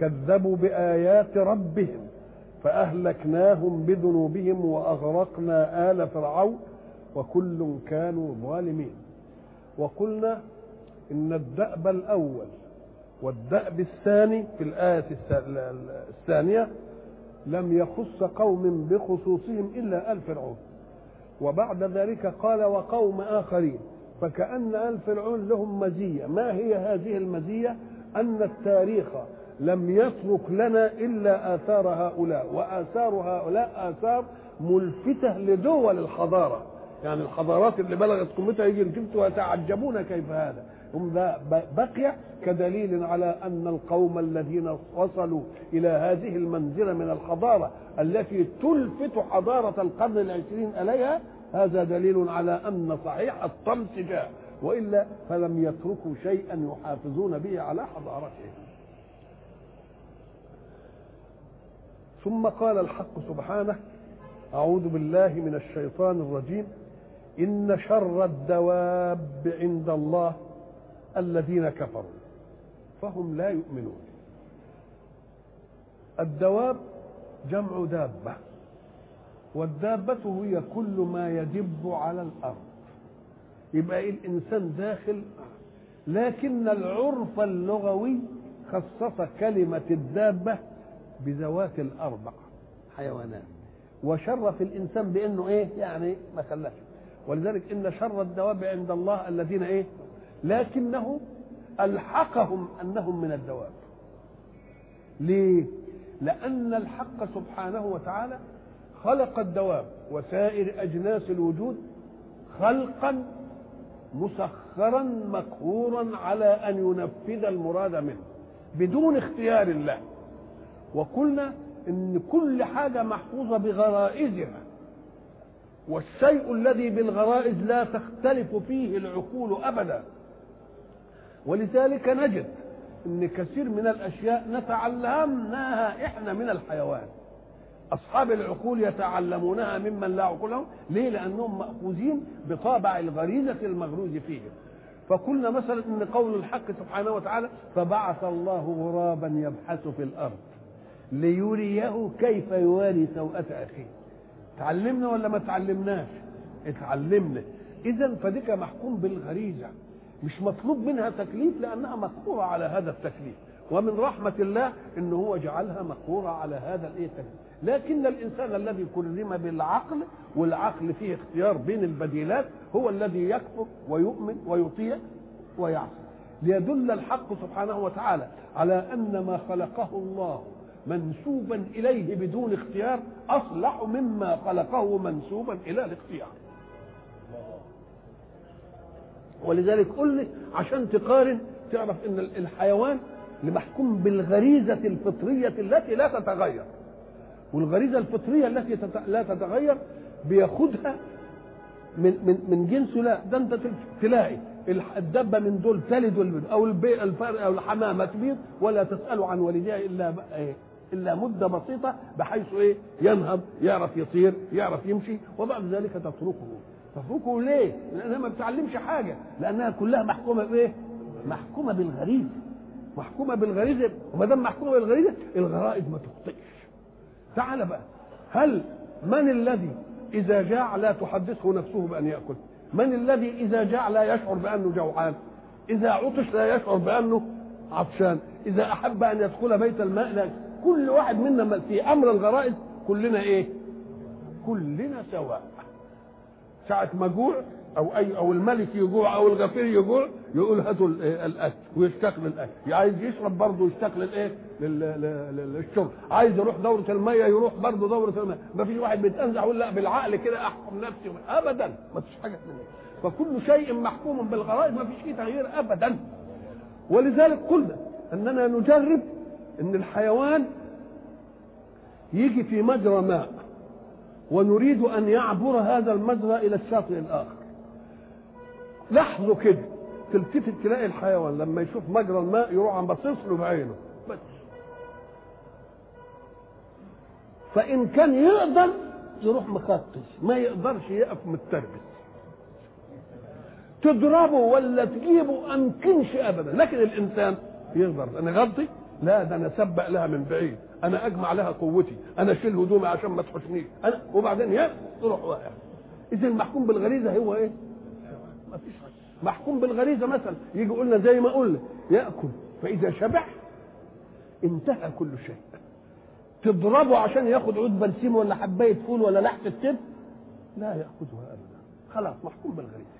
كذبوا بآيات ربهم فأهلكناهم بذنوبهم وأغرقنا آل فرعون وكل كانوا ظالمين. وقلنا إن الدأب الأول والدأب الثاني في الآية الثانية لم يخص قوم بخصوصهم إلا آل فرعون. وبعد ذلك قال وقوم آخرين فكأن آل فرعون لهم مزية. ما هي هذه المزية؟ أن التاريخ لم يترك لنا إلا آثار هؤلاء وآثار هؤلاء آثار ملفتة لدول الحضارة. يعني الحضارات اللي بلغت قمتها يجي الجبت ويتعجبون كيف هذا. هم بقي كدليل على أن القوم الذين وصلوا إلى هذه المنزلة من الحضارة التي تلفت حضارة القرن العشرين إليها هذا دليل على أن صحيح الطمس جاء وإلا فلم يتركوا شيئا يحافظون به على حضارتهم. ثم قال الحق سبحانه أعوذ بالله من الشيطان الرجيم. إن شر الدواب عند الله الذين كفروا فهم لا يؤمنون. الدواب جمع دابة والدابة هي كل ما يدب على الأرض. يبقى الإنسان داخل لكن العرف اللغوي خصص كلمة الدابة بذوات الأربع حيوانات. وشرف الإنسان بأنه إيه؟ يعني ما خلاش ولذلك إن شر الدواب عند الله الذين إيه؟ لكنه ألحقهم أنهم من الدواب. ليه؟ لأن الحق سبحانه وتعالى خلق الدواب وسائر أجناس الوجود خلقا مسخرا مقهورا على أن ينفذ المراد منه بدون اختيار الله. وقلنا إن كل حاجة محفوظة بغرائزها. والشيء الذي بالغرائز لا تختلف فيه العقول أبدا. ولذلك نجد إن كثير من الأشياء نتعلمناها إحنا من الحيوان. أصحاب العقول يتعلمونها ممن لا عقول لهم. ليه؟ لأنهم مأخوذين بطابع الغريزة المغروز فيهم. فقلنا مثلا إن قول الحق سبحانه وتعالى فبعث الله غرابا يبحث في الأرض. ليريه كيف يواري سوءة أخيه. تعلمنا ولا ما تعلمناش؟ اتعلمنا. إذا فديك محكوم بالغريزة. مش مطلوب منها تكليف لأنها مقهورة على هذا التكليف. ومن رحمة الله إن هو جعلها مقهورة على هذا الإيه لكن الإنسان الذي كرم بالعقل والعقل فيه اختيار بين البديلات هو الذي يكفر ويؤمن ويطيع ويعصي. ليدل الحق سبحانه وتعالى على أن ما خلقه الله منسوبا إليه بدون اختيار أصلح مما خلقه منسوبا إلى الاختيار. ولذلك قل لي عشان تقارن تعرف إن الحيوان محكوم بالغريزة الفطرية التي لا تتغير والغريزة الفطرية التي لا تتغير بياخدها من من من جنسه لا ده انت تلاقي الدبة من دول تلد أو البي أو الحمامه تبيض ولا تسأل عن والديها إلا إيه؟ إلا مدة بسيطة بحيث إيه ينهض يعرف يطير يعرف يمشي وبعد ذلك تتركه تتركه ليه؟ لأنها ما بتعلمش حاجة لأنها كلها محكومة بإيه؟ محكومة بالغريزه محكومة بالغريزه وما دام محكومة بالغريزه الغرائز ما تخطئش تعال بقى هل من الذي إذا جاع لا تحدثه نفسه بأن يأكل؟ من الذي إذا جاع لا يشعر بأنه جوعان؟ إذا عطش لا يشعر بأنه عطشان، إذا أحب أن يدخل بيت الماء لا كل واحد منا في أمر الغرائز كلنا إيه؟ كلنا سواء. ساعة ما أو أي أو الملك يجوع أو الغفير يجوع يقول هاتوا الأكل ويشتاق للاكل عايز يشرب برضه يشتاق للايه للشرب. عايز يروح دورة المية يروح برضه دورة المية. ما فيش واحد بيتنزع يقول لا بالعقل كده أحكم نفسي. ابدا. ما فيش حاجة من فكل شيء محكوم بالغرائز ما فيش فيه تغيير ابدا. ولذلك قلنا إننا نجرب إن الحيوان يجي في مجرى ماء ونريد أن يعبر هذا المجرى إلى الشاطئ الآخر. لحظه كده تلتفت تلاقي الحيوان لما يشوف مجرى الماء يروح عم باصص له بعينه. بس. فإن كان يقدر يروح مخطش ما يقدرش يقف متربس. تضربه ولا تجيبه أمكنش ابدا لكن الإنسان يقدر. أنا غلطي؟ لا ده أنا سبق لها من بعيد. أنا أجمع لها قوتي. أنا أشيل هدومي عشان ما تحشنيش. أنا وبعدين يا تروح واقع. اذا المحكوم بالغريزة هو إيه؟ ما فيش محكوم بالغريزة مثلا. يجي قلنا زي ما قلنا يأكل. فإذا شبع انتهى كل شيء. تضربه عشان ياخد عود برسيم ولا حباية فول ولا لحمه تب لا يأخذها ابدا. خلاص محكوم بالغريزة.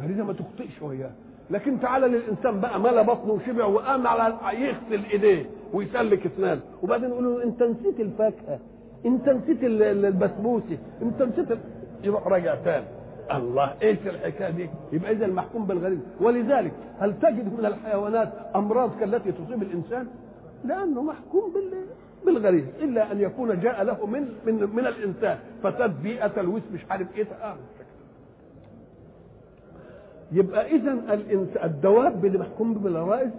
غريزة ما تخطئش وياه لكن تعالى للإنسان بقى ملا بطنه وشبع وقام على يغسل إيديه ويسلك إسنانه. وبعدين يقول له أنت نسيت الفاكهة أنت نسيت البسبوسة أنت نسيت. يروح راجع تاني. الله إيش الحكاية دي؟ يبقى اذا المحكوم بالغريزه ولذلك هل تجد من الحيوانات أمراض كالتي تصيب الإنسان؟ لأنه محكوم بال بالغريزه إلا أن يكون جاء له من من من الإنسان. فساد بيئة الوس مش عارف إيه. يبقى اذا. الدواب اللي محكوم بالغرائز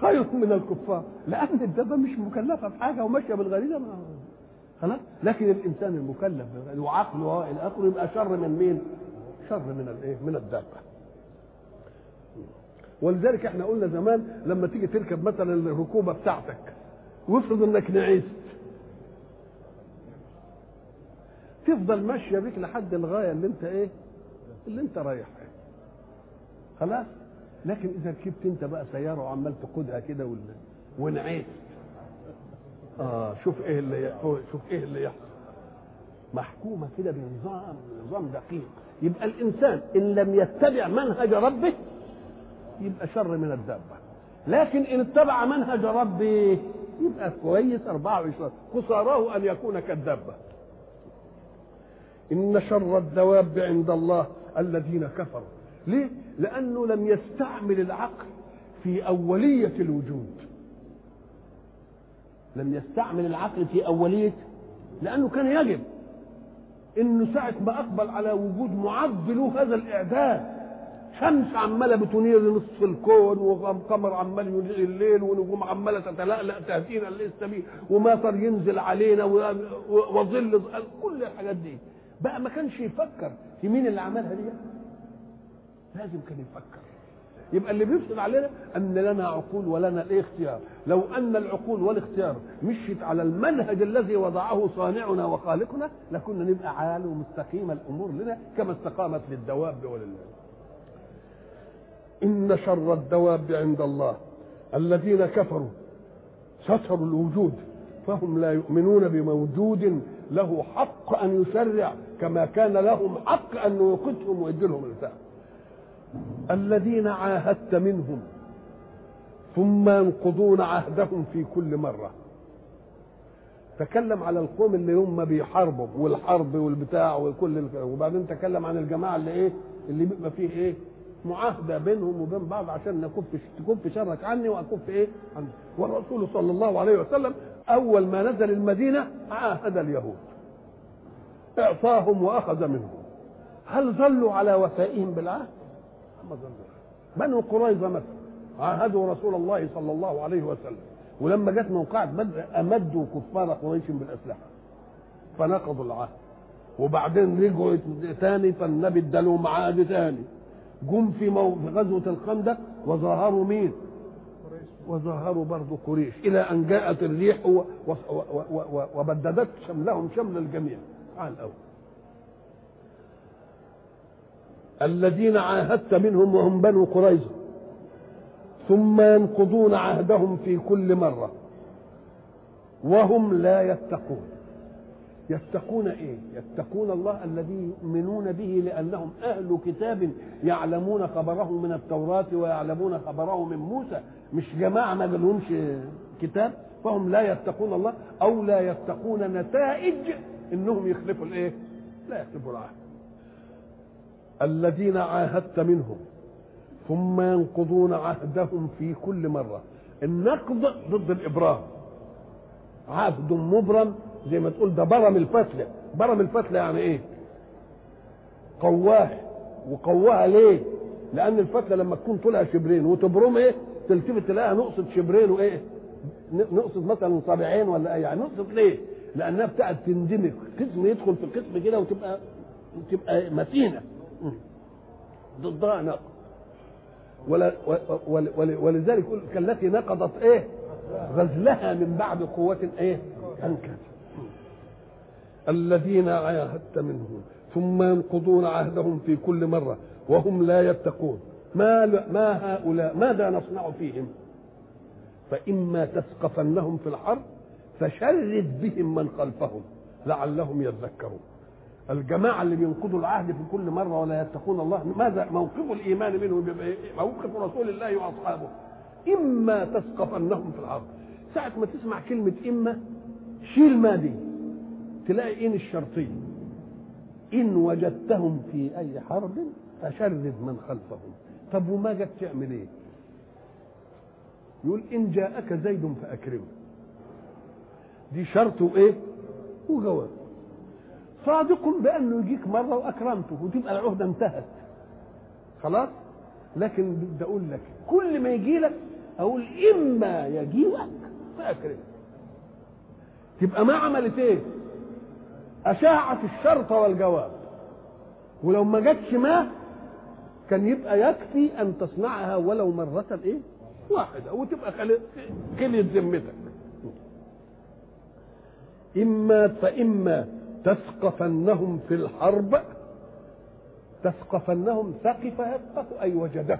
خير من الكفار لأن الدابة مش مكلفة بحاجه وماشية بالغريزة ما خلاص لكن الإنسان المكلف وعقله والى اخره يبقى شر من مين؟ شر من الايه؟ من الدابة ولذلك إحنا قلنا زمان لما تيجي تركب مثلا الركوبة بتاعتك وافرض إنك نعست تفضل ماشية بيك لحد الغاية اللي أنت إيه؟ اللي أنت رايح إيه؟ خلاص. لكن إذا ركبت أنت بقى سيارة وعمال تقودها كده ونعيت آه شوف إيه اللي شوف إيه اللي يحصل. محكومة كده بنظام نظام دقيق. يبقى الإنسان إن لم يتبع منهج ربه يبقى شر من الدابة. لكن إن اتبع منهج ربه يبقى كويس 24 خساراه أن يكون كالدابة. إن شر الدواب عند الله الذين كفروا. ليه؟ لأنه لم يستعمل العقل في أولية الوجود. لم يستعمل العقل في أولية لأنه كان يجب إنه ساعة ما أقبل على وجود معد له هذا الإعداد. شمس عمالة بتنير نصف الكون وقمر عمال ينير الليل ونجوم عمالة تتلألأ تهدينا للسبيل ومطر ينزل علينا وظل كل الحاجات دي. بقى ما كانش يفكر في مين اللي عملها دي؟ لازم كان يفكر. يبقى اللي بيفسد علينا أن لنا عقول ولنا الايه اختيار. لو أن العقول والاختيار مشيت على المنهج الذي وضعه صانعنا وخالقنا لكنا نبقى عال ومستقيمه الأمور لنا كما استقامت للدواب ولله إن شر الدواب عند الله. الذين كفروا ستروا الوجود فهم لا يؤمنون بموجود له حق أن يشرع كما كان لهم حق أن يوقتهم ويدي لهم الفهم الذين عاهدت منهم ثم ينقضون عهدهم في كل مرة. تكلم على القوم اللي هم بيحاربوا والحرب والبتاع وكل. وبعدين تكلم عن الجماعة اللي إيه اللي بيبقى فيه إيه معاهدة بينهم وبين بعض عشان نكف تكف شرك عني وأكف إيه عني والرسول صلى الله عليه وسلم أول ما نزل المدينة عاهد اليهود. إعطاهم وأخذ منهم. هل ظلوا على وفائهم بالعهد؟ بنو قريظة مثلا. عاهدوا رسول الله صلى الله عليه وسلم. ولما جت موقعة بدر أمدوا كفار قريش بالأسلحة. فنقضوا العهد. وبعدين رجعوا تاني فالنبي ادالهم عهد تاني. جم في, مو... في غزوة الخندق وظاهروا مين؟ وظاهروا برضه قريش. إلى أن جاءت الريح و... و... و... و... وبددت شملهم شمل الجميع. تعال الأول الذين عاهدت منهم وهم بنو قريظة ثم ينقضون عهدهم في كل مرة. وهم لا يتقون. يتقون إيه؟ يتقون الله الذي يؤمنون به لأنهم أهل كتاب يعلمون خبره من التوراة ويعلمون خبره من موسى. مش جماعة ما لهمش كتاب؟ فهم لا يتقون الله أو لا يتقون نتائج إنهم يخلفوا الإيه؟ لا يخلفوا العهد. الذين عاهدت منهم ثم ينقضون عهدهم في كل مرة. النقض ضد الإبرام. عهد مبرم زي ما تقول ده برم الفتلة. برم الفتلة يعني إيه؟ قواها. وقواها ليه؟ لأن الفتلة لما تكون طولها شبرين وتبرم إيه؟ تلتفت تلاقيها نقصت شبرين وإيه؟ نقصت مثلا صابعين ولا إيه يعني نقصت ليه؟ لأنها بتاعت تندمج. قسم يدخل في قسم كده وتبقى تبقى متينة. ضدها نقض. ولذلك كالتي نقضت إيه؟ غزلها من بعد قوة إيه؟ أنكت. الذين عاهدت منهم ثم ينقضون عهدهم في كل مرة وهم لا يتقون. ما ما هؤلاء ماذا نصنع فيهم؟ فإما تثقفنهم في الحرب فشرد بهم من خلفهم لعلهم يذكرون. الجماعة اللي بينقضوا العهد في كل مرة ولا يتقون الله ماذا؟ موقف الإيمان بيبقى إيه؟ موقف رسول الله وأصحابه. إما تثقفنهم في الحرب ساعة ما تسمع كلمة إما شيل ما دي. تلاقي إن الشرطية إن وجدتهم في أي حرب فشرد من خلفهم. طب وما جت تعمل إيه؟ يقول إن جاءك زيد فأكرمه. دي شرط وإيه وجواب. صادق بأنه يجيك مرة وأكرمته وتبقى العهدة انتهت. خلاص؟ لكن بدي أقول لك كل ما يجي لك أقول إما يجيئك فأكرمه تبقى ما عملت إيه؟ أشاعت الشرط والجواب. ولو ما جاتش ما كان يبقى يكفي أن تصنعها ولو مرة إيه؟ واحدة وتبقى خليت ذمتك. إما فإما تثقفنهم في الحرب تثقفنهم ثقف يثقف أي وجده.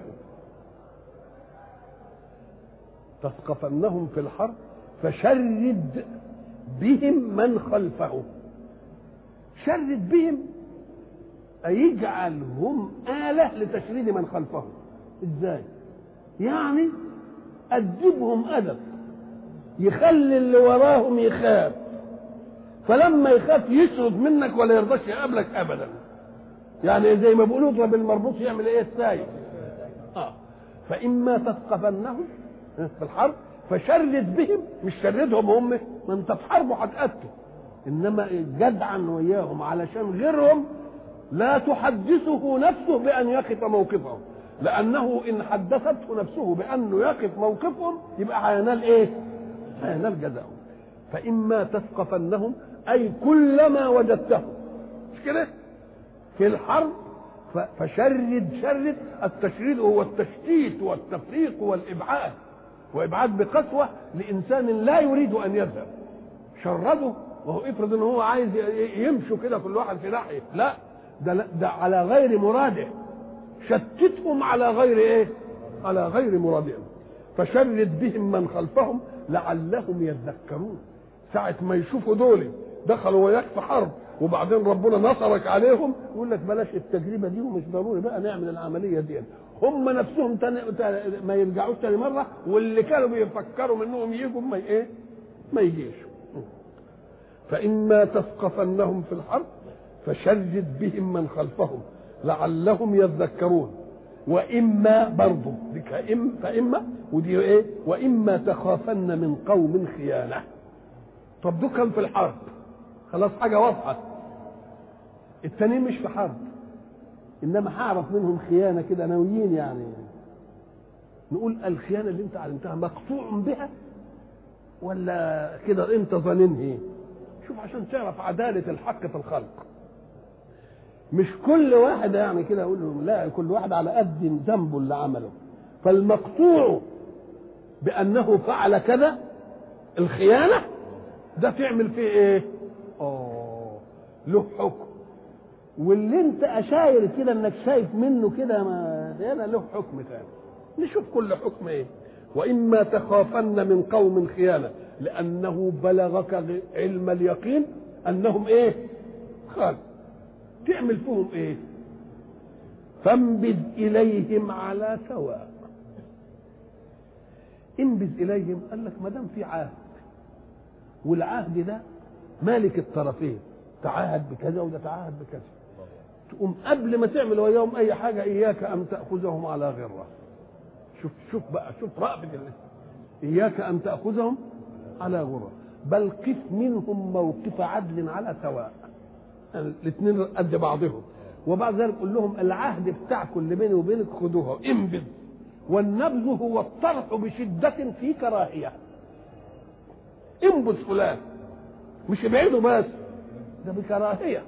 تثقفنهم في الحرب فشرد بهم من خلفه. شرد بهم أي يجعلهم آلة لتشريد من خلفهم. إزاي؟ يعني أدبهم أدب يخلي اللي وراهم يخاف. فلما يخاف يشرد منك ولا يرضاش يقابلك ابدا. يعني زي ما بيقولوا اضرب المربوط يعمل إيه؟ السايق آه. فإما تثقفنهم في الحرب فشرد بهم مش شردهم هم ما انت في حرب هتقتل إنما جدعا وياهم علشان غيرهم لا تحدثه نفسه بأن يقف موقفهم. لأنه إن حدثته نفسه بانه يقف موقفهم يبقى هينال إيه؟ هينال جزاؤهم فإما تثقفنهم أي كلما وجدته. مش كده؟ في الحرب فشرد شرد التشريد هو التشتيت والتفريق والإبعاد. وإبعاد بقسوة لإنسان لا يريد أن يذهب. شرده وهو افرض إن هو عايز يمشوا كده كل واحد في ناحية. لا ده ده على غير مراده. شتتهم على غير إيه؟ على غير مرادهم فشرد بهم من خلفهم لعلهم يذكرون. ساعة ما يشوفوا دول دخلوا وياك في حرب وبعدين ربنا نصرك عليهم يقول لك بلاش التجربة دي ومش ضروري بقى نعمل العملية دي. هم نفسهم تاني ما يرجعوش تاني مرة واللي كانوا بيفكروا منهم يجوا ما إيه؟ ما يجيش. فإما تثقفنهم في الحرب فشرد بهم من خلفهم لعلهم يذكرون. وإما برضه فإما ودي إيه؟ وإما تخافن من قوم خيانة. طب دول كان في الحرب. خلاص حاجة واضحة. التانيين مش في حرب إنما هعرف منهم خيانة كده ناويين يعني. نقول الخيانة اللي أنت علمتها مقطوع بها ولا كده أنت ظننه شوف عشان تعرف عدالة الحق في الخلق. مش كل واحد يعني كده أقول لهم لا كل واحد على قد ذنبه اللي عمله. فالمقطوع بأنه فعل كذا الخيانة ده تعمل فيه إيه؟ آه له حكم واللي انت أشاير كده إنك شايف منه كده ما هنا له حكم تاني. نشوف كل حكم إيه. وإما تخافن من قوم خيانة لأنه بلغك علم اليقين أنهم إيه؟ خان تعمل فيهم إيه؟ فانبذ إليهم على سواء. انبذ إليهم قال لك ما دام في عهد والعهد ده مالك الطرفين تعاهد بكذا وده تعاهد بكذا. تقوم قبل ما تعمل وياهم أي حاجة إياك أن تأخذهم على غرة. شوف شوف بقى شوف رأفة إياك أن تأخذهم على غرة. بل قف منهم موقف عدل على سواء. الاثنين قد بعضهم. وبعد ذلك قل لهم العهد بتاعكم اللي بيني وبينك خدوها انبذ. والنبذ هو الطرح بشدة في كراهية. انبذ فلان. مش ابعده بس ده بكراهية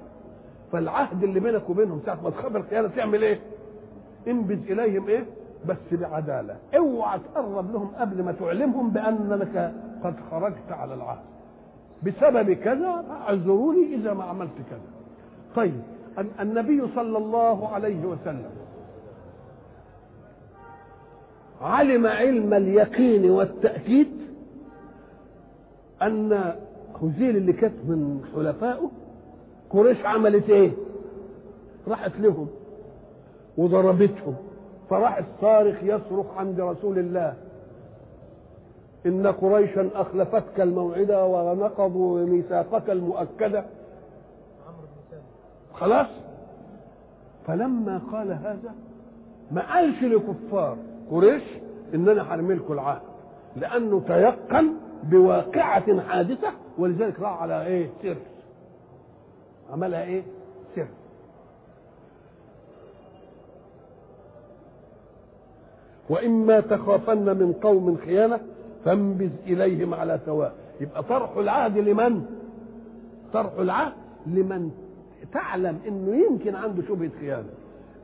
فالعهد اللي بينك وبينهم ساعة ما تخبر الخيانة تعمل إيه؟ انبذ إليهم إيه؟ بس بعدالة اوعى تقرب لهم قبل ما تعلمهم بأنك قد خرجت على العهد بسبب كذا اعذروني إذا ما عملت كذا طيب النبي صلى الله عليه وسلم علم علم اليقين والتأكيد أن هزيل اللي كانت من حلفائه قريش عملت إيه؟ راحت لهم وضربتهم. فراح الصارخ يصرخ عند رسول الله إن قريشا أخلفتك الموعدة ونقضوا ميثاقك المؤكدة. خلاص؟ فلما قال هذا ما قالش لكفار قريش ان أنا هرمي العهد لأنه تيقن بواقعة حادثة ولذلك راح على إيه؟ سر. عملها إيه؟ سر. وإما تخافن من قوم خيانة فانبذ إليهم على سواء. يبقى طرح العهد لمن؟ طرح العهد لمن تعلم إنه يمكن عنده شبهة خيانة.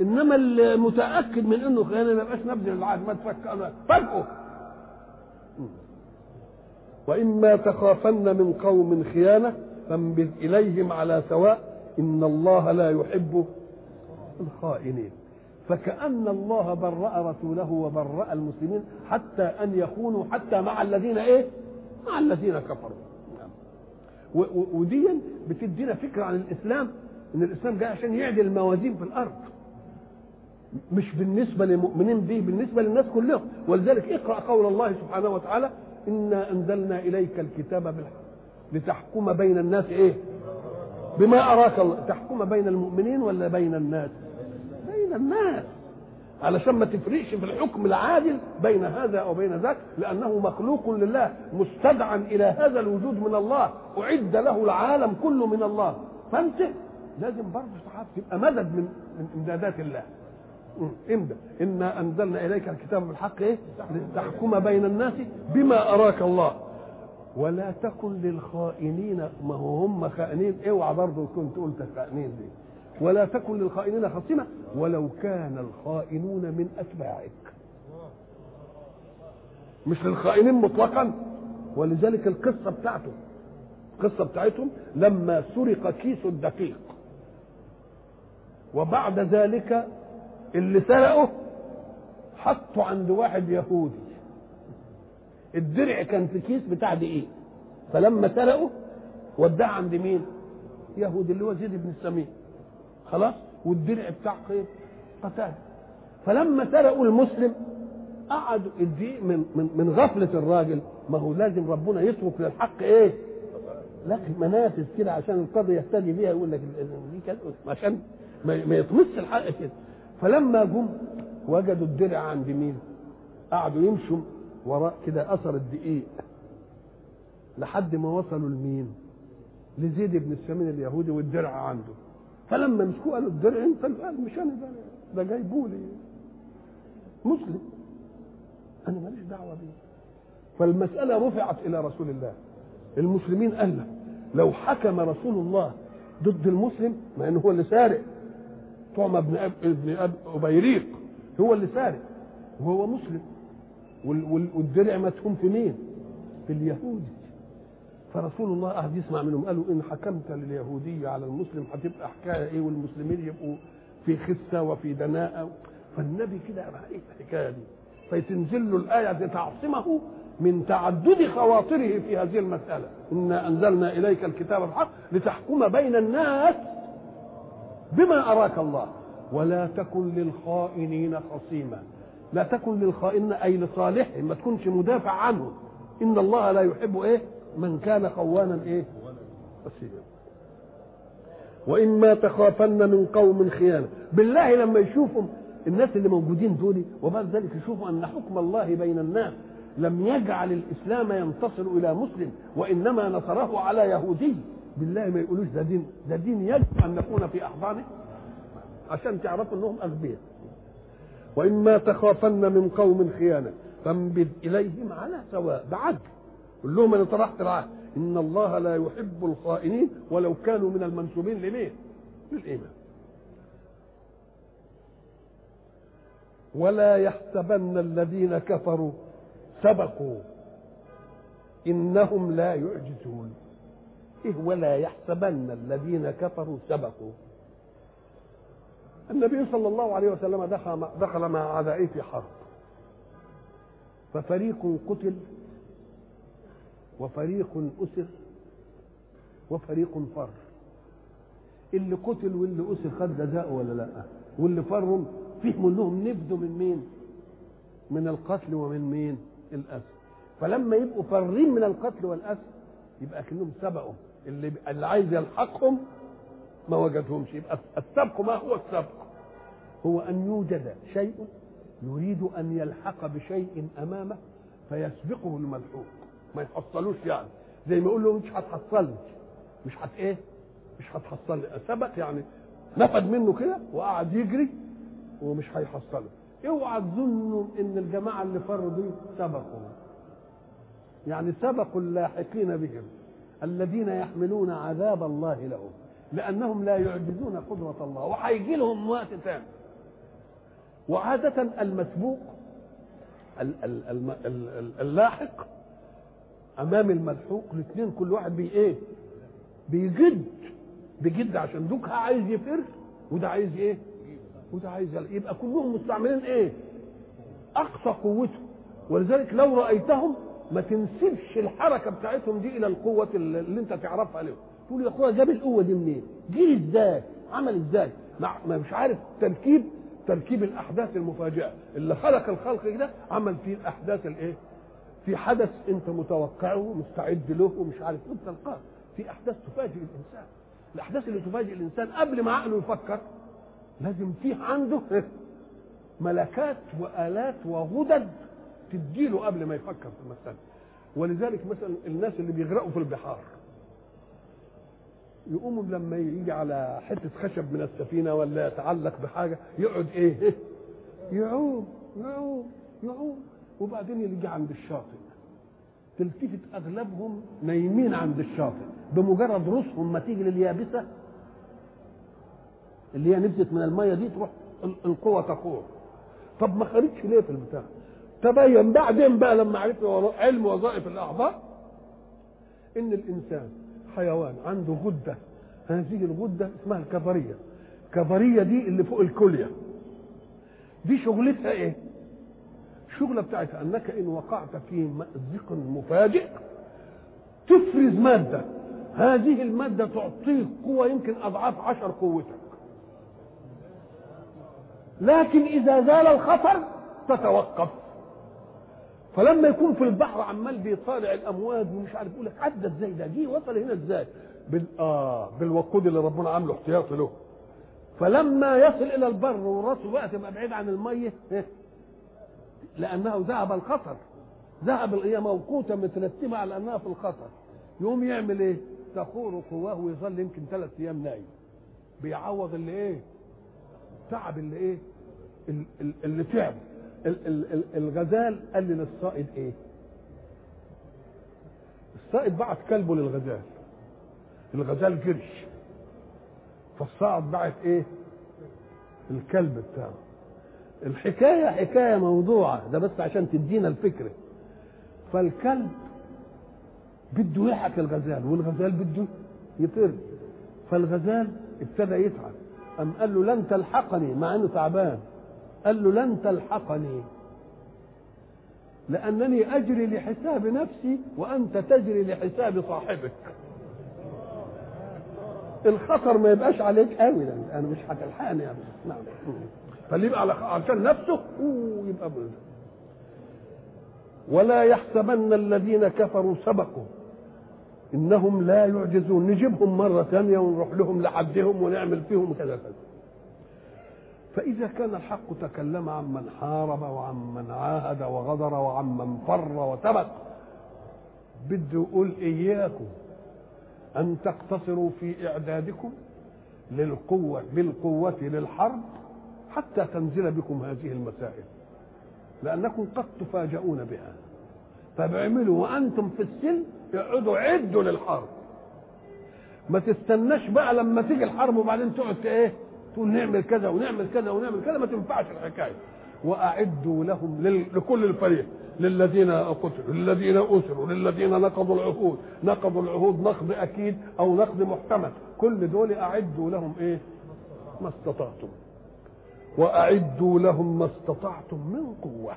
إنما المتأكد من إنه خيانة ما يبقاش نبذل العهد ما تفكر فجاه وإما تخافن من قوم خيانة فانبذ إليهم على سواء إن الله لا يحب الخائنين فكأن الله برأ رسوله وبرأ المسلمين حتى أن يكونوا حتى مع الذين إيه؟ مع الذين كفروا. ودي بتدينا فكرة عن الإسلام إن الإسلام جاي عشان يعدل الموازين في الأرض مش بالنسبة للمؤمنين به بالنسبة للناس كلهم ولذلك اقرأ قول الله سبحانه وتعالى إنا أنزلنا إليك الكتاب بالحق لتحكم بين الناس إيه؟ بما أراك الله. تحكم بين المؤمنين ولا بين الناس؟ بين الناس. علشان ما تفرقش في الحكم العادل بين هذا وبين ذاك لأنه مخلوق لله مستدعى إلى هذا الوجود من الله أعد له العالم كله من الله. فأنت لازم برضه تبقى مدد من من إمدادات الله. امدى إنا أنزلنا إليك الكتاب بالحق إيه؟ لتحكم بين الناس بما أراك الله. ولا تكن للخائنين ما هو هم خائنين. اوعى برضه كنت قلت خائنين دي ولا تكن للخائنين خصيمة. ولو كان الخائنون من أتباعك. مش للخائنين مطلقا. ولذلك القصة بتاعته القصة بتاعتهم لما سرق كيس الدقيق. وبعد ذلك اللي سرقه حطه عند واحد يهودي. الدرع كان في كيس بتاع دقيق. فلما سرقه وداه عند مين؟ يهودي اللي هو زيد بن السمين خلاص؟ والدرع بتاع قتال. فلما سرقوا المسلم قعدوا الدقيق من, من, من غفلة الراجل. ما هو لازم ربنا يترك للحق إيه؟ لكن منافذ كده عشان القاضي يهتدي بيها يقول لك دي كده عشان ما يطمس الحق كده. فلما جم وجدوا الدرع عند مين؟ قعدوا يمشوا وراء كده أثر الدقيق. لحد ما وصلوا لمين؟ لزيد بن السمين اليهودي والدرع عنده. فلما مسكوه قالوا الدرع انت قال مش أنا ده ده لي مسلم. أنا ماليش دعوة بيه. فالمسألة رفعت إلى رسول الله. المسلمين قال لو حكم رسول الله ضد المسلم مع إنه هو اللي سارق طعم ابن أب ابن أب أبيريق. هو اللي سارق. وهو مسلم. والدرع متهم في مين؟ في اليهودي فرسول الله قعد يسمع منهم قالوا إن حكمت لليهودية على المسلم هتبقى حكاية إيه والمسلمين يبقوا في خسة وفي دناءة. فالنبي كده بقى إيه الحكاية دي؟ فتنزل له الآية تعصمه من تعدد خواطره في هذه المسألة. إنا أنزلنا إليك الكتاب الحق لتحكم بين الناس بما أراك الله. ولا تكن للخائنين خصيما. لا تكن للخائن أي لصالحهم ما تكونش مدافع عنه. إن الله لا يحب إيه؟ من كان خوانا إيه؟ خصيما وإما تخافن من قوم خيانة. بالله لما يشوفوا الناس اللي موجودين دول وبعد ذلك يشوفوا أن حكم الله بين الناس. لم يجعل الإسلام ينتصر إلى مسلم وإنما نصره على يهودي. بالله ما يقولوش ده دين. ده دين يجب أن نكون في أحضانه عشان تعرفوا إنهم أغبياء. وإما تخافن من قوم خيانة فانبذ إليهم على سواء بعدل قل لهم أنا طرحت العهد إن الله لا يحب الخائنين ولو كانوا من المنسوبين لمين؟ للإيمان. ولا يحسبن الذين كفروا سبقوا. إنهم لا يعجزون. ولا يحسبن الذين كفروا سبقوا. النبي صلى الله عليه وسلم دخل دخل مع اعدائه في حرب. ففريق قتل وفريق أسر وفريق فر. اللي قتل واللي أسر خد جزاءه ولا لأ؟ واللي فروا فهموا إنهم نفدوا من مين؟ من القتل ومن مين؟ الأسر. فلما يبقوا فارين من القتل والأسر يبقى كأنهم سبقوا. اللي اللي عايز يلحقهم ما وجدهمش. يبقى السبق ما هو السبق؟ هو أن يوجد شيء يريد أن يلحق بشيء أمامه فيسبقه الملحوق. ما يحصلوش يعني. زي ما يقول له مش هتحصلني مش هت إيه؟ مش هتحصلني سبق يعني نفد منه كده وقعد يجري ومش هيحصله. اوعى تظنوا إن الجماعة اللي فروا دي سبقوا. يعني سبقوا اللاحقين بهم. الذين يحملون عذاب الله لهم لأنهم لا يعجزون قدرة الله. وهيجي لهم وقت ثاني وعادة المسبوق اللاحق أمام الملحوق الاثنين كل واحد بي إيه؟ بيجد بيجد عشان دوك عايز يفر وده عايز إيه؟ وده عايز يبقى كلهم مستعملين إيه؟ أقصى قوته. ولذلك لو رأيتهم ما تنسبش الحركة بتاعتهم دي إلى القوة اللي أنت تعرفها لهم تقول يا أخويا جاب القوه دي منين؟ جه إزاي؟ عمل إزاي؟ ما مش عارف. تركيب تركيب الأحداث المفاجئه اللي خلق الخلق ده عمل فيه الأحداث الإيه؟ في حدث أنت متوقعه مستعد له ومش عارف. أنت تلقاه في أحداث تفاجئ الإنسان. الأحداث اللي تفاجئ الإنسان قبل ما عقله يفكر لازم فيه عنده ملكات وآلات وغدد تديله قبل ما يفكر في المسألة. ولذلك مثلا الناس اللي بيغرقوا في البحار يقوموا لما يجي على حتة خشب من السفينة ولا يتعلق بحاجة يقعد إيه؟ يعوم يعوم يعوم. وبعدين يجي عند الشاطئ. تلتفت أغلبهم نايمين عند الشاطئ. بمجرد رؤوسهم ما تيجي لليابسة اللي هي نزلت من المية دي تروح القوة تقوم. طب ما خرجش ليه في البتاع؟ تبين بعدين بقى لما عرفت علم وظائف الأعضاء إن الإنسان حيوان عنده غدة. هذه الغدة اسمها الكظريه الكظريه دي اللي فوق الكلية. دي شغلتها إيه؟ الشغلة بتاعتها أنك إن وقعت في مأزق مفاجئ تفرز مادة. هذه المادة تعطيك قوة يمكن أضعاف عشر قوتك. لكن إذا زال الخطر تتوقف. فلما يكون في البحر عمال بيطالع الأمواج ومش عارف يقول لك عدى إزاي ده؟ جه وصل هنا إزاي؟ بال آه بالوقود اللي ربنا عامله احتياطي له. فلما يصل إلى البر وراسه بقى تبقى بعيد عن المية لأنه ذهب الخطر ذهب هي موقوتة مترتبه على أنها في الخطر يقوم يعمل إيه؟ تخور قواه ويظل يمكن ثلاث أيام نايم. بيعوض اللي إيه؟ تعب اللي إيه؟ اللي تعب الغزال قال للصائد إيه؟ الصائد بعت كلبه للغزال. الغزال جرش. فالصائد بعت إيه؟ الكلب بتاعه. الحكاية حكاية موضوعة. ده بس عشان تدينا الفكرة فالكلب بده يحك الغزال والغزال بده يطير. فالغزال ابتدى يتعب قام قال له لن تلحقني مع إنه تعبان. قال له لن تلحقني. لأنني أجري لحساب نفسي وأنت تجري لحساب صاحبك. الخطر ما يبقاش عليك قوي أنا مش هتلحقني يا نعم. فاللي يبقى عشان نفسه يبقى بلد. ولا يحسبن الذين كفروا سبقوا. إنهم لا يعجزون. نجيبهم مرة ثانية ونروح لهم لحدهم ونعمل فيهم كذا كذا. فإذا كان الحق تكلم عن من حارب وعن من عاهد وغدر وعن من فر وسبق بده يقول إياكم أن تقتصروا في إعدادكم للقوة بالقوة للحرب حتى تنزل بكم هذه المسائل لأنكم قد تفاجؤون بها. فبعملوا وأنتم في السن اقعدوا عدوا للحرب. ما تستناش بقى لما تيجي الحرب وبعدين تقعد إيه؟ تقول نعمل كذا ونعمل كذا ونعمل كذا ما تنفعش الحكاية. وأعدوا لهم لكل الفريق للذين قتلوا للذين أسروا للذين نقضوا العهود نقضوا العهود نقض أكيد أو نقض محتمل. كل دول أعدوا لهم إيه؟ ما استطعتم. وأعدوا لهم ما استطعتم من قوة.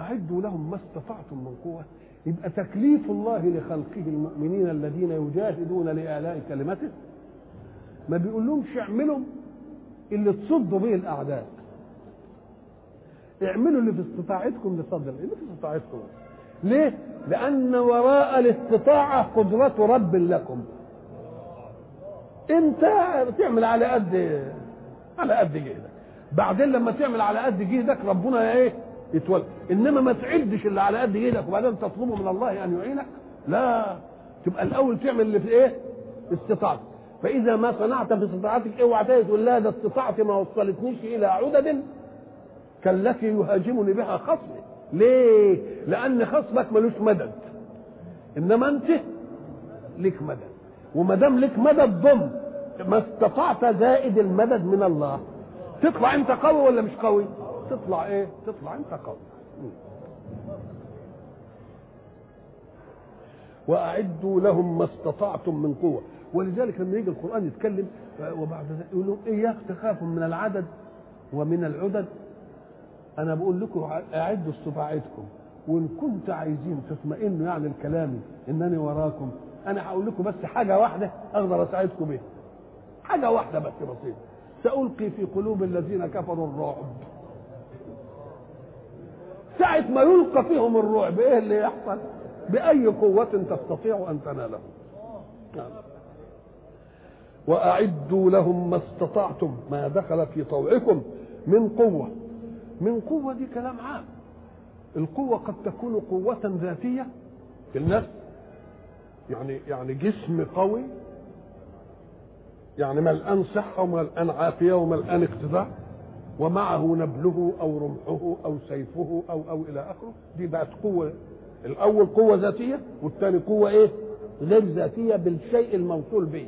أعدوا لهم ما استطعتم من قوة. يبقى تكليف الله لخلقه المؤمنين الذين يجاهدون لاعلاء كلمته؟ ما بيقول لهمش اعملوا اللي تصدوا به الأعداء. اعملوا اللي في استطاعتكم لصد اللي في استطاعتكم؟ ليه؟ لأن وراء الاستطاعة قدرة رب لكم. انت بتعمل على قد على قد جهدك. بعدين لما تعمل على قد جهدك ربنا إيه؟ يتولى إنما ما تعدش اللي على قد إيدك وبعدين تطلبه من الله ان يعينك. لا تبقى الأول تعمل اللي في إيه؟ استطاعتك. فإذا ما صنعت في استطاعتك اوعى إيه تقول لا ده استطاعتي ما وصلتنيش إلى عدد كالتي يهاجمني بها خصمي. ليه؟ لأن خصمك ملوش مدد. إنما أنت لك مدد. وما دام لك مدد ضم ما استطعت زائد المدد من الله. تطلع أنت قوي ولا مش قوي؟ تطلع إيه؟ تطلع أنت قوي. وأعدوا لهم ما استطعتم من قوة. ولذلك لما يجي القرآن يتكلم وبعد ذلك يقول لهم اياك تخافوا من العدد ومن العدد؟ أنا بقول لكم أعدوا استطاعتكم. وإن كنت عايزين تطمئنوا يعني الكلام إنني وراكم. أنا هقول لكم بس حاجة واحدة أقدر أساعدكم بها حاجة واحدة بس بسيطة. سألقي في قلوب الذين كفروا الرعب. ساعة ما يلقى فيهم الرعب إيه اللي يحصل؟ بأي قوة تستطيع أن تناله. نعم. وأعدوا لهم ما استطعتم ما دخل في طوعكم من قوة. من قوة دي كلام عام. القوة قد تكون قوة ذاتية. في النفس يعني يعني جسم قوي. يعني ملآن صحة وملآن عافية وملآن اقتدار ومعه نبله أو رمحه أو سيفه أو أو إلى آخره. دي بقت قوة. الأول قوة ذاتية والثاني قوة إيه؟ غير ذاتية بالشيء الموصول به.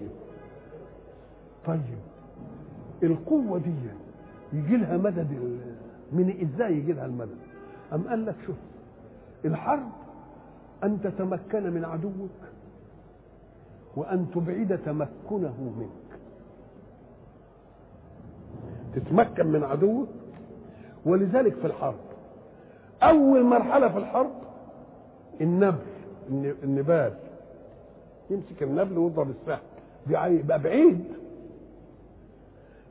طيب القوة دي يجي لها مدد من إزاي يجي لها المدد؟ أم قال لك شوف الحرب أن تتمكن من عدوك وأن تبعد تمكنه منك تتمكن من عدوك. ولذلك في الحرب أول مرحلة في الحرب النبل النبال. يمسك النبل ويضرب السهم يبقى بعيد.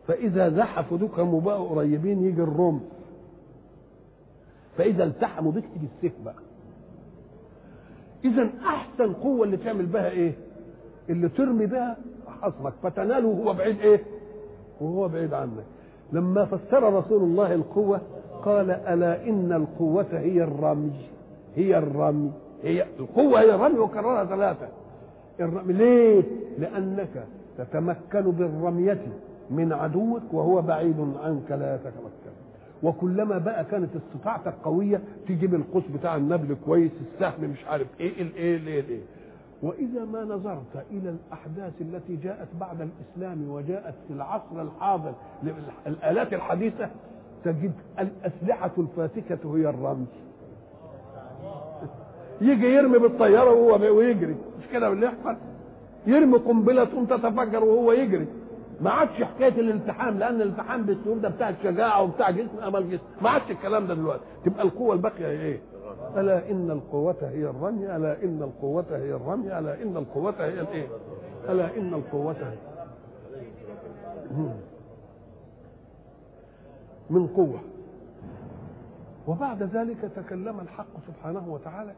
فإذا زحفوا دكهم وبقوا قريبين يجي الرمح فإذا التحموا بك تيجي السيف بقى. اذا أحسن قوة اللي تعمل بها إيه؟ اللي ترمي بها حصمك فتناله وهو بعيد إيه؟ وهو بعيد عنك. لما فسر رسول الله القوة قال ألا إن القوة هي الرمي هي الرمي هي القوة هي الرمي وكررها ثلاثة. الرمي ليه؟ لأنك تتمكن بالرمية من عدوك وهو بعيد عنك لا يتمكن وكلما بقى كانت استطاعتك قوية تجيب القوس بتاع النبل كويس السهم مش عارف إيه الايه الايه الايه وإذا ما نظرت إلى الأحداث التي جاءت بعد الإسلام وجاءت في العصر الحاضر الآلات الحديثة تجد الأسلحة الفاتكة هي الرمي يجي يرمي بالطيارة وهو ويجري. مش كده اللي يحصل؟ يرمي قنبلة تتفجر وهو يجري. ما عادش حكاية الالتحام لأن الالتحام بالسيوف ده بتاع الشجاعة وبتاع جسم أمل جسم. ما عادش الكلام ده دلوقتي. تبقى القوة الباقية إيه؟ ألا إن القوة هي الرمي ألا إن القوة هي الرمي ألا إن القوة هي الإيه؟ ألا إن القوة هي من قوة. وبعد ذلك تكلم الحق سبحانه وتعالى.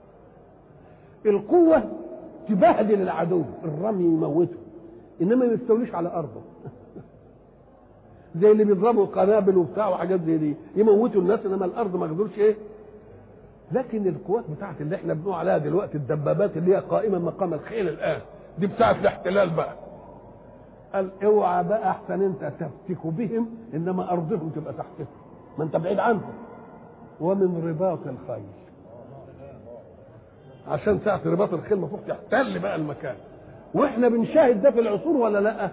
القوة تبهدل العدو. الرمي يموته. إنما ما يستوليش على أرضه. زي اللي بيضربوا قنابل وبتاع وحاجات زي دي يموتوا الناس إنما الأرض ما قدرش إيه؟ لكن القوات بتاعت اللي إحنا بنقول عليها دلوقتي الدبابات اللي هي قائمة مقام الخيل الآن دي بتاعت الاحتلال بقى. قال أوعى بقى أحسن أنت تفتك بهم إنما أرضهم تبقى تحتهم ما أنت بعيد عنهم. ومن رباط الخيل. عشان ساعة رباط الخيل المفروض تحتل بقى المكان. وإحنا بنشاهد ده في العصور ولا لا؟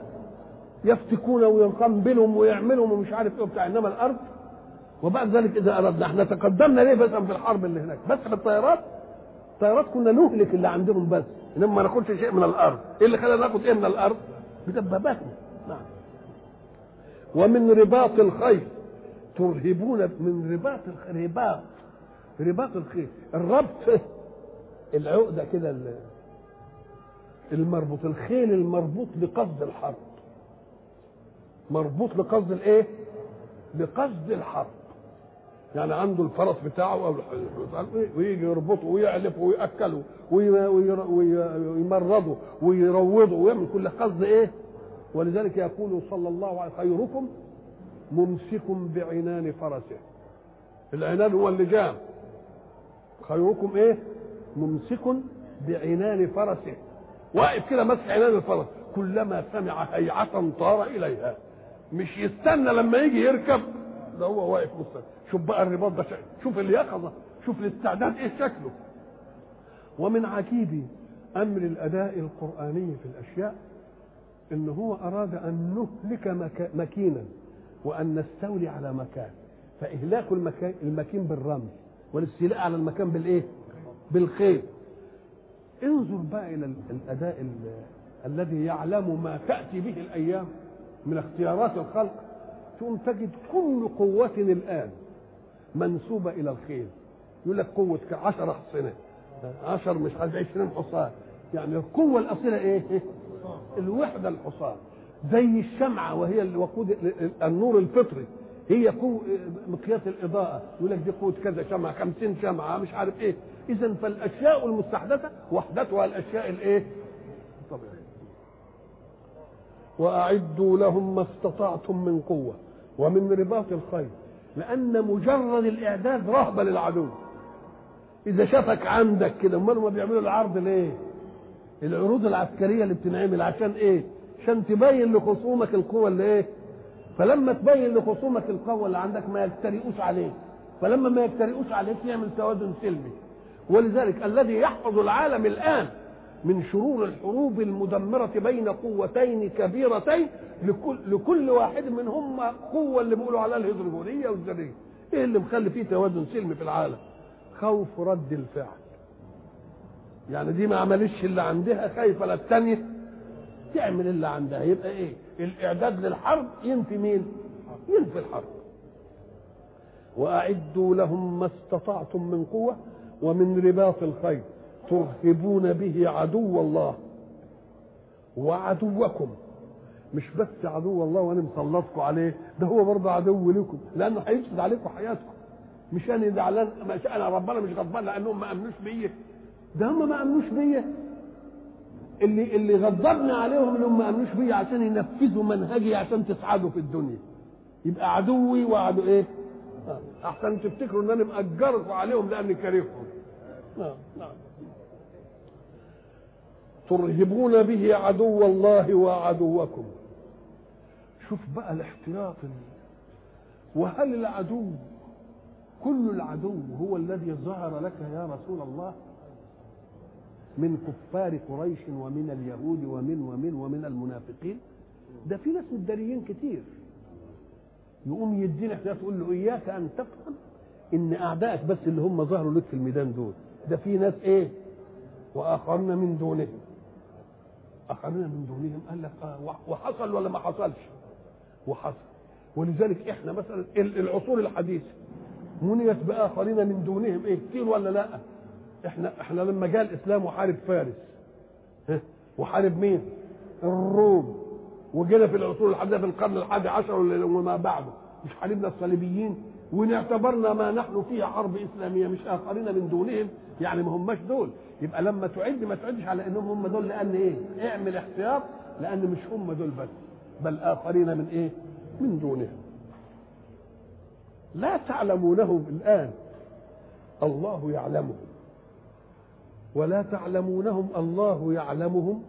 يفتكون ويقنبلهم ويعملهم ومش عارف إيه وبتاع. إنما الأرض وبعد ذلك إذا أردنا إحنا تقدمنا ليه مثلا في الحرب اللي هناك؟ بس في الطيارات؟ كنا نهلك اللي عندهم بس. إنما ما ناخدش شيء من الأرض. إيه اللي خلانا ناخد إيه من الأرض؟ بدباباتنا. نعم. ومن رباط الخيل. ترهبون من رباط الخيل رباط. رباط الخيل. الربط العقدة كده المربوط الخيل المربوط لقصد الحرب. مربوط لقصد الايه؟ لقصد الحرب. يعني عنده الفرس بتاعه أو ويجي يربطه ويعلفه ويأكله ويمرضه ويروضه ويعمل كل قصد إيه؟ ولذلك يقول صلى الله عليه وسلم خيركم ممسك بعنان فرسه. العنان هو اللجام خيركم إيه؟ ممسك بعنان فرسه. واقف كده ماسك عنان الفرس. كلما سمع هيعة طار إليها. مش يستنى لما يجي يركب ده هو واقف مستنى. شوف بقى الرباط ده شوف اليقظة. شوف الاستعداد إيه شكله. ومن عجيب أمر الأداء القرآني في الأشياء إن هو أراد أن نهلك مكا مكينا وأن نستولي على مكان. فإهلاك المكان المكين بالرمل والاستيلاء على المكان بالإيه؟ بالخيل. انظر بقى إلى الأداء الذي يعلم ما تأتي به الأيام من اختيارات الخلق ثم تجد كل قوة الآن منسوبة إلى الخيل يقول لك قوة عشر حصنة عشر مش عايز عشرين حصان. يعني القوة الأصيلة إيه؟ الوحدة الحصان. زي الشمعة وهي الوقود النور الفطري. هي قوة مقياس الإضاءة يقول لك دي قوة كذا شمعة خمسين شمعة مش عارف إيه إذا فالأشياء المستحدثة وحدتها الأشياء الإيه؟ طبيعي وأعدوا لهم ما استطعتم من قوة ومن رباط الخيل لأن مجرد الإعداد رهبة للعدو إذا شافك عندك كده أمال ما بيعملوا العرض ليه؟ العروض العسكرية اللي بتنعمل عشان إيه؟ عشان تبين لخصومك القوة اللي إيه؟ فلما تبين لخصومك القوة اللي عندك ما يجترئوش عليك. فلما ما يجترئوش عليك يعمل توازن سلمي. ولذلك الذي يحفظ العالم الآن من شرور الحروب المدمرة بين قوتين كبيرتين لكل, لكل واحد منهم قوة اللي بيقولوا عليها الهيدروجونية والذرية إيه اللي مخلي فيه توازن سلمي في العالم؟ خوف رد الفعل. يعني دي ما عملتش اللي عندها خايفة للتانية تعمل اللي عندها. يبقى إيه؟ الإعداد للحرب ينفي مين؟ ينفي الحرب. وأعدوا لهم ما استطعتم من قوة ومن رباط الخيل ترهبون به عدو الله. وعدوكم مش بس عدو الله وأنا مسلطكم عليه ده هو برضه عدو لكم لأنه هيفسد عليكم حياتكم. مش أنا زعلان مش أنا ربنا مش غضبان لأنهم ما أمنوش بيا. ده هم ما أمنوش بيا. اللي اللي غضبنا عليهم انهم ما امنوش بيا عشان ينفذوا منهجي عشان تسعدوا في الدنيا. يبقى عدوي وعدو إيه؟ أحسن تفتكروا إن أنا مأجركم عليهم لأني كارههم نعم نعم ترهبون به عدو الله وعدوكم. شوف بقى الاحتياط وهل العدو كل العدو هو الذي ظهر لك يا رسول الله؟ من كفار قريش ومن اليهود ومن ومن ومن المنافقين. ده في ناس مداريين كتير. يقوم يدينا احتياط تقول له إياك أن تفهم إن أعدائك بس اللي هم ظهروا لك في الميدان دول. ده في ناس إيه؟ واخرين من دونهم. اخرين من دونهم. قال لك آه وحصل ولا ما حصلش؟ وحصل. ولذلك إحنا مثلا العصور الحديثه منيت بآخرين من دونهم. إيه؟ كتير ولا لأ؟ إحنا إحنا لما جاء الإسلام وحارب فارس وحارب مين؟ الروم. وجينا في العصور الحديثه في القرن الحادي عشر وما بعده. مش حاربنا الصليبيين ونعتبرنا ما نحن فيه حرب إسلامية مش آخرين من دونهم. يعني ما هماش دول. يبقى لما تعد ما تعدش على إنهم هم دول لأن إيه؟ اعمل احتياط لأن مش هم دول بس بل آخرين من إيه؟ من دونهم. لا تعلمونهم الآن. الله يعلمهم. ولا تعلمونهم الله يعلمهم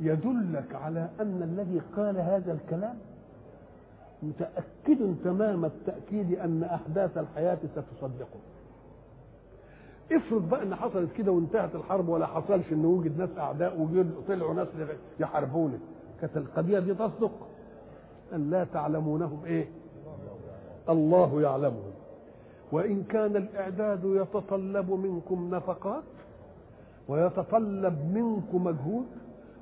يدلك على أن الذي قال هذا الكلام متأكد تمام التأكيد أن أحداث الحياة ستصدقه. افرض بقى إن حصلت كده وانتهت الحرب ولا حصلش إن وجد ناس أعداء وطلعوا ناس يحاربوني كانت القضية دي تصدق. أن لا تعلمونهم إيه؟ الله يعلمهم. وإن كان الإعداد يتطلب منكم نفقات ويتطلب منكم مجهود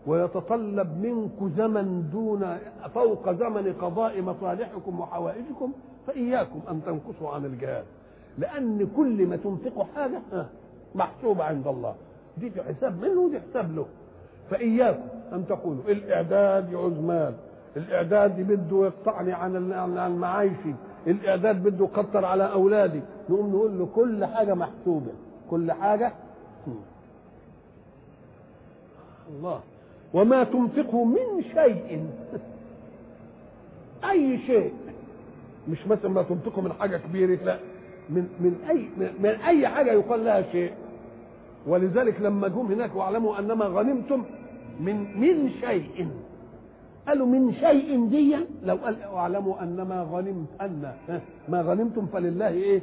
ويتطلب منكم زمن دون فوق زمن قضاء مصالحكم وحوائجكم فإياكم أن تنقصوا عن الجهاد. لأن كل ما تنفقوا حاجة محسوبة عند الله. دي في حساب منه ودي حساب له. فإياكم أن تقولوا الإعداد يعوز مال الإعداد بده يقطعني عن عن معايشي الإعداد بده يكتر على أولادي نقوم نقول له كل حاجة محسوبة كل حاجة الله. وما تنفقه من شيء. أي شيء. مش مثلا ما تنفقه من حاجة كبيرة لا. من من أي من أي حاجة يقال لها شيء. ولذلك لما جم هناك وأعلموا أنما غنمتم من من شيء. قالوا من شيء دي لو قال واعلموا أنما غنمت ان ما غنمتم فلله إيه؟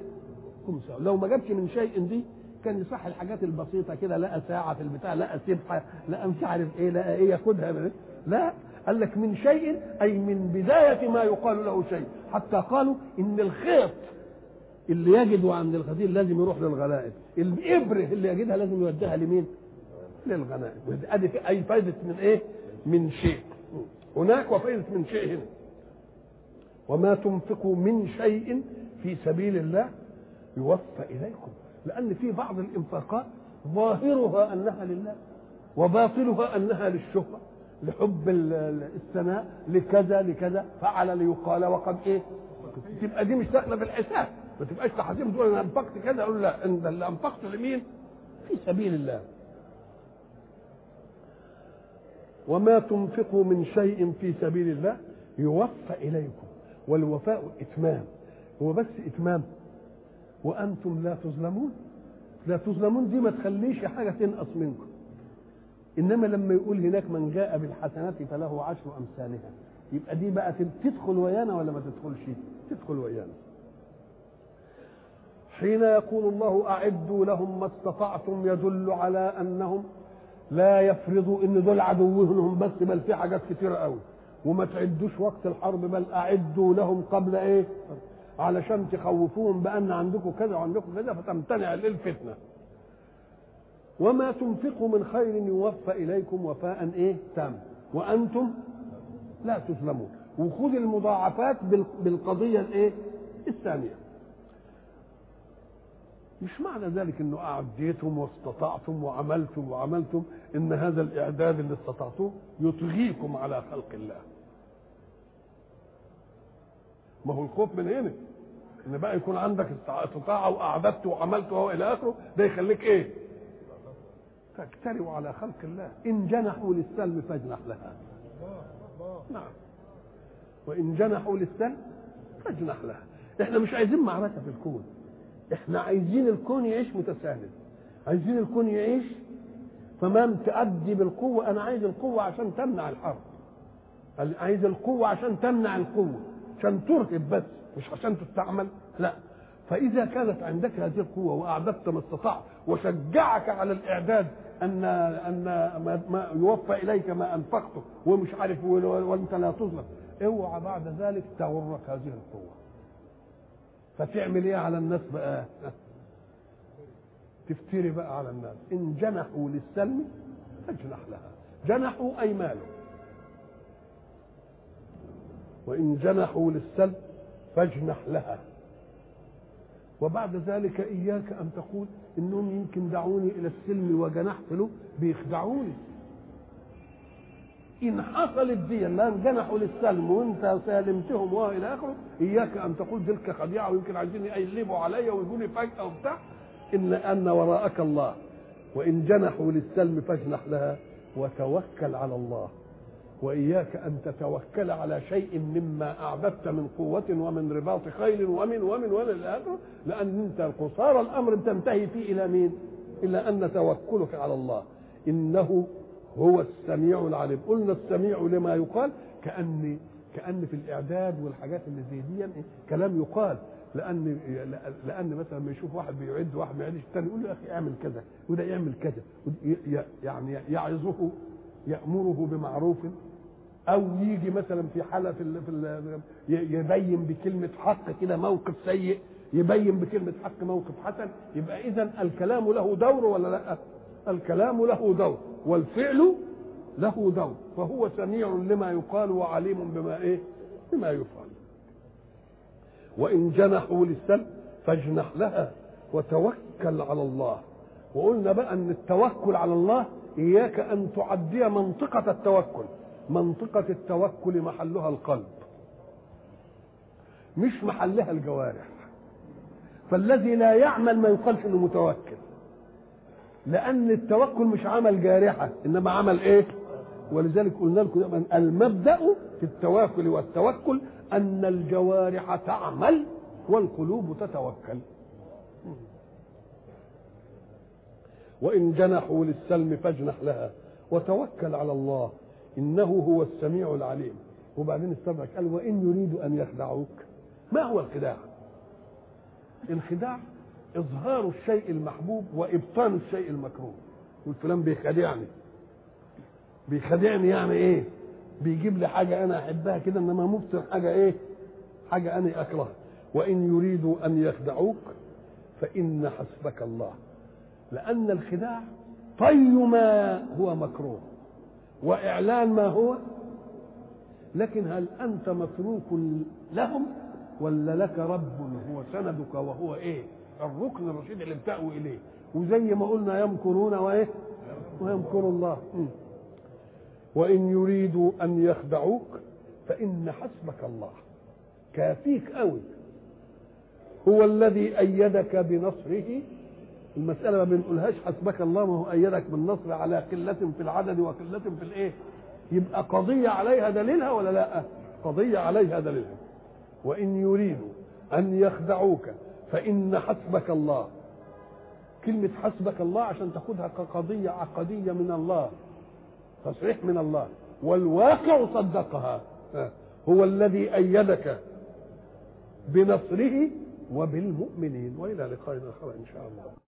خمسه لو ما جابش من شيء دي كان يصح الحاجات البسيطة كده لقى ساعة في البتاع لقى سبحة لقى مش عارف إيه لقى إيه ياخدها لا قال لك من شيء أي من بداية ما يقال له شيء. حتى قالوا إن الخيط اللي يجده عند الغزير لازم يروح للغنائم. الإبره اللي يجدها لازم يوديها لمين؟ للغنائم. ادي أي فايدة من إيه؟ من شيء. هناك وفايدة من شيء هنا. وما تنفقوا من شيء في سبيل الله يوفى إليكم. لأن في بعض الإنفاقات ظاهرها أنها لله وباطلها أنها للشهرة لحب الثناء لكذا لكذا. فعل ليقال وقد إيه؟ تبقى دي مش داخلة في الحساب. ما تبقاش تحاسب تقول أنا أنفقت كذا أقول لا أنت اللي أنفقت لمين؟ في سبيل الله. وما تنفقوا من شيء في سبيل الله يوفى إليكم والوفاء إتمام. هو بس إتمام. وأنتم لا تظلمون. لا تظلمون دي ما تخليش حاجة تنقص منكم. إنما لما يقول هناك من جاء بالحسنات فله عشر أمثالها. يبقى دي بقى تدخل ويانا ولا ما تدخلش؟ تدخل ويانا. حين يقول الله أعدوا لهم ما استطعتم يدل على أنهم لا يفرضوا إن دول عدوهم بس بل في حاجات كتيرة قوي. وما تعدوش وقت الحرب بل أعدوا لهم قبل إيه؟ علشان تخوفوهم بأن عندكم كذا وعندكم كذا فتمتنع للفتنة. وما تنفقوا من خير يوفى إليكم وفاء إيه؟ تام. وأنتم لا تظلمون. وخذ المضاعفات بالقضية الإيه؟ الثانية. مش معنى ذلك إنه أعديتم واستطعتم وعملتم وعملتم إن هذا الإعداد اللي استطعتوه يطغيكم على خلق الله. ما هو الخوف من هنا إن بقى يكون عندك استطاعة وأعددت وعملت وهو إلى آخره ده يخليك إيه؟ تجترئ على خلق الله. إن جنحوا للسلم فاجنح لها. نعم. وإن جنحوا للسلم فاجنح لها. إحنا مش عايزين معركة في الكون. إحنا عايزين الكون يعيش متساند عايزين الكون يعيش فما تأدي بالقوة. أنا عايز القوة عشان تمنع الحرب. عايز القوة عشان تمنع القوة. عشان ترهب بس مش عشان تستعمل. لا. فإذا كانت عندك هذه القوة وأعددت ما استطعت وشجعك على الإعداد أن أن ما يوفى إليك ما أنفقته ومش عارف وأنت لا تظلم اوعى بعد ذلك تغرك هذه القوة. فتعمل إيه على الناس بقى؟ تفتري بقى على الناس. إن جنحوا للسلم فاجنح لها. جنحوا أي مالوا وإن جنحوا للسلم فاجنح لها. وبعد ذلك إياك أن تقول إنهم يمكن دعوني إلى السلم وجنحت له بيخدعوني. إن حصلت دي أنهم جنحوا للسلم وأنت سالمتهم وإلى آخره إياك أن تقول تلك خديعة ويمكن عايزين يقلبوا عليا ويقولوا فجأة وبتاع. إن أن وراءك الله وإن جنحوا للسلم فاجنح لها وتوكل على الله. وإياك أن تتوكل على شيء مما أعددت من قوة ومن رباط خيل ومن ومن ولا الآخر لأن أنت قصار الأمر تنتهي فيه إلى مين؟ إلى أن توكلك على الله. إنه هو السميع العليم. قلنا السميع لما يقال كأن كأن في الإعداد والحاجات اللي زي دي كلام يقال. لأن لأن مثلا لما يشوف واحد بيعد واحد ما يعدش الثاني يقول له يا أخي اعمل كذا وده يعمل كذا. يعني يعظه يأمره بمعروف أو يجي مثلا في حالة في, في يبين بكلمة حق كده موقف سيء يبين بكلمة حق موقف حسن يبقى اذا الكلام له دور ولا لأ؟ الكلام له دور. والفعل له دور فهو سميع لما يقال وعليم بما إيه؟ بما يفعل. وإن جنحوا للسلم فاجنح لها وتوكل على الله. وقلنا بقى إن التوكل على الله إياك أن تعدي منطقة التوكل. منطقة التوكل محلها القلب مش محلها الجوارح. فالذي لا يعمل ما يقالش انه متوكل لأن التوكل مش عمل جارحة إنما عمل إيه؟ ولذلك قلنا لكم المبدأ في التواكل والتوكل أن الجوارح تعمل والقلوب تتوكل. وإن جنحوا للسلم فاجنح لها وتوكل على الله إنه هو السميع العليم. وبعدين استدرك قال وإن يريدوا أن يخدعوك ما هو الخداع؟ الخداع إظهار الشيء المحبوب وإبطان الشيء المكروه. والفلان بيخدعني بيخدعني يعني إيه؟ بيجيب لي حاجة أنا أحبها كده إنما مبطن حاجة إيه؟ حاجة أنا أكرهها. وإن يريدوا أن يخدعوك فإن حسبك الله. لأن الخداع طي ما هو مكروه وإعلان ما هو لكن هل أنت متروك لهم ولا لك رب هو سندك وهو إيه؟ الركن الرشيد اللي بتأوي إليه وزي ما قلنا يمكرون وإيه ويمكر الله م. وإن يريدوا أن يخدعوك فإن حسبك الله كافيك قوي هو الذي أيدك بنصره المسألة ما بنقولهاش حسبك الله ما هو أيدك بالنصر على قلة في العدد وقلة في الإيه؟ يبقى قضية عليها دليلها ولا لأ؟ قضية عليها دليلها. وإن يريدوا أن يخدعوك فإن حسبك الله. كلمة حسبك الله عشان تاخدها كقضية عقدية من الله. تصريح من الله. والواقع صدقها. هو الذي أيدك بنصره وبالمؤمنين وإلى لقاء آخر إن شاء الله.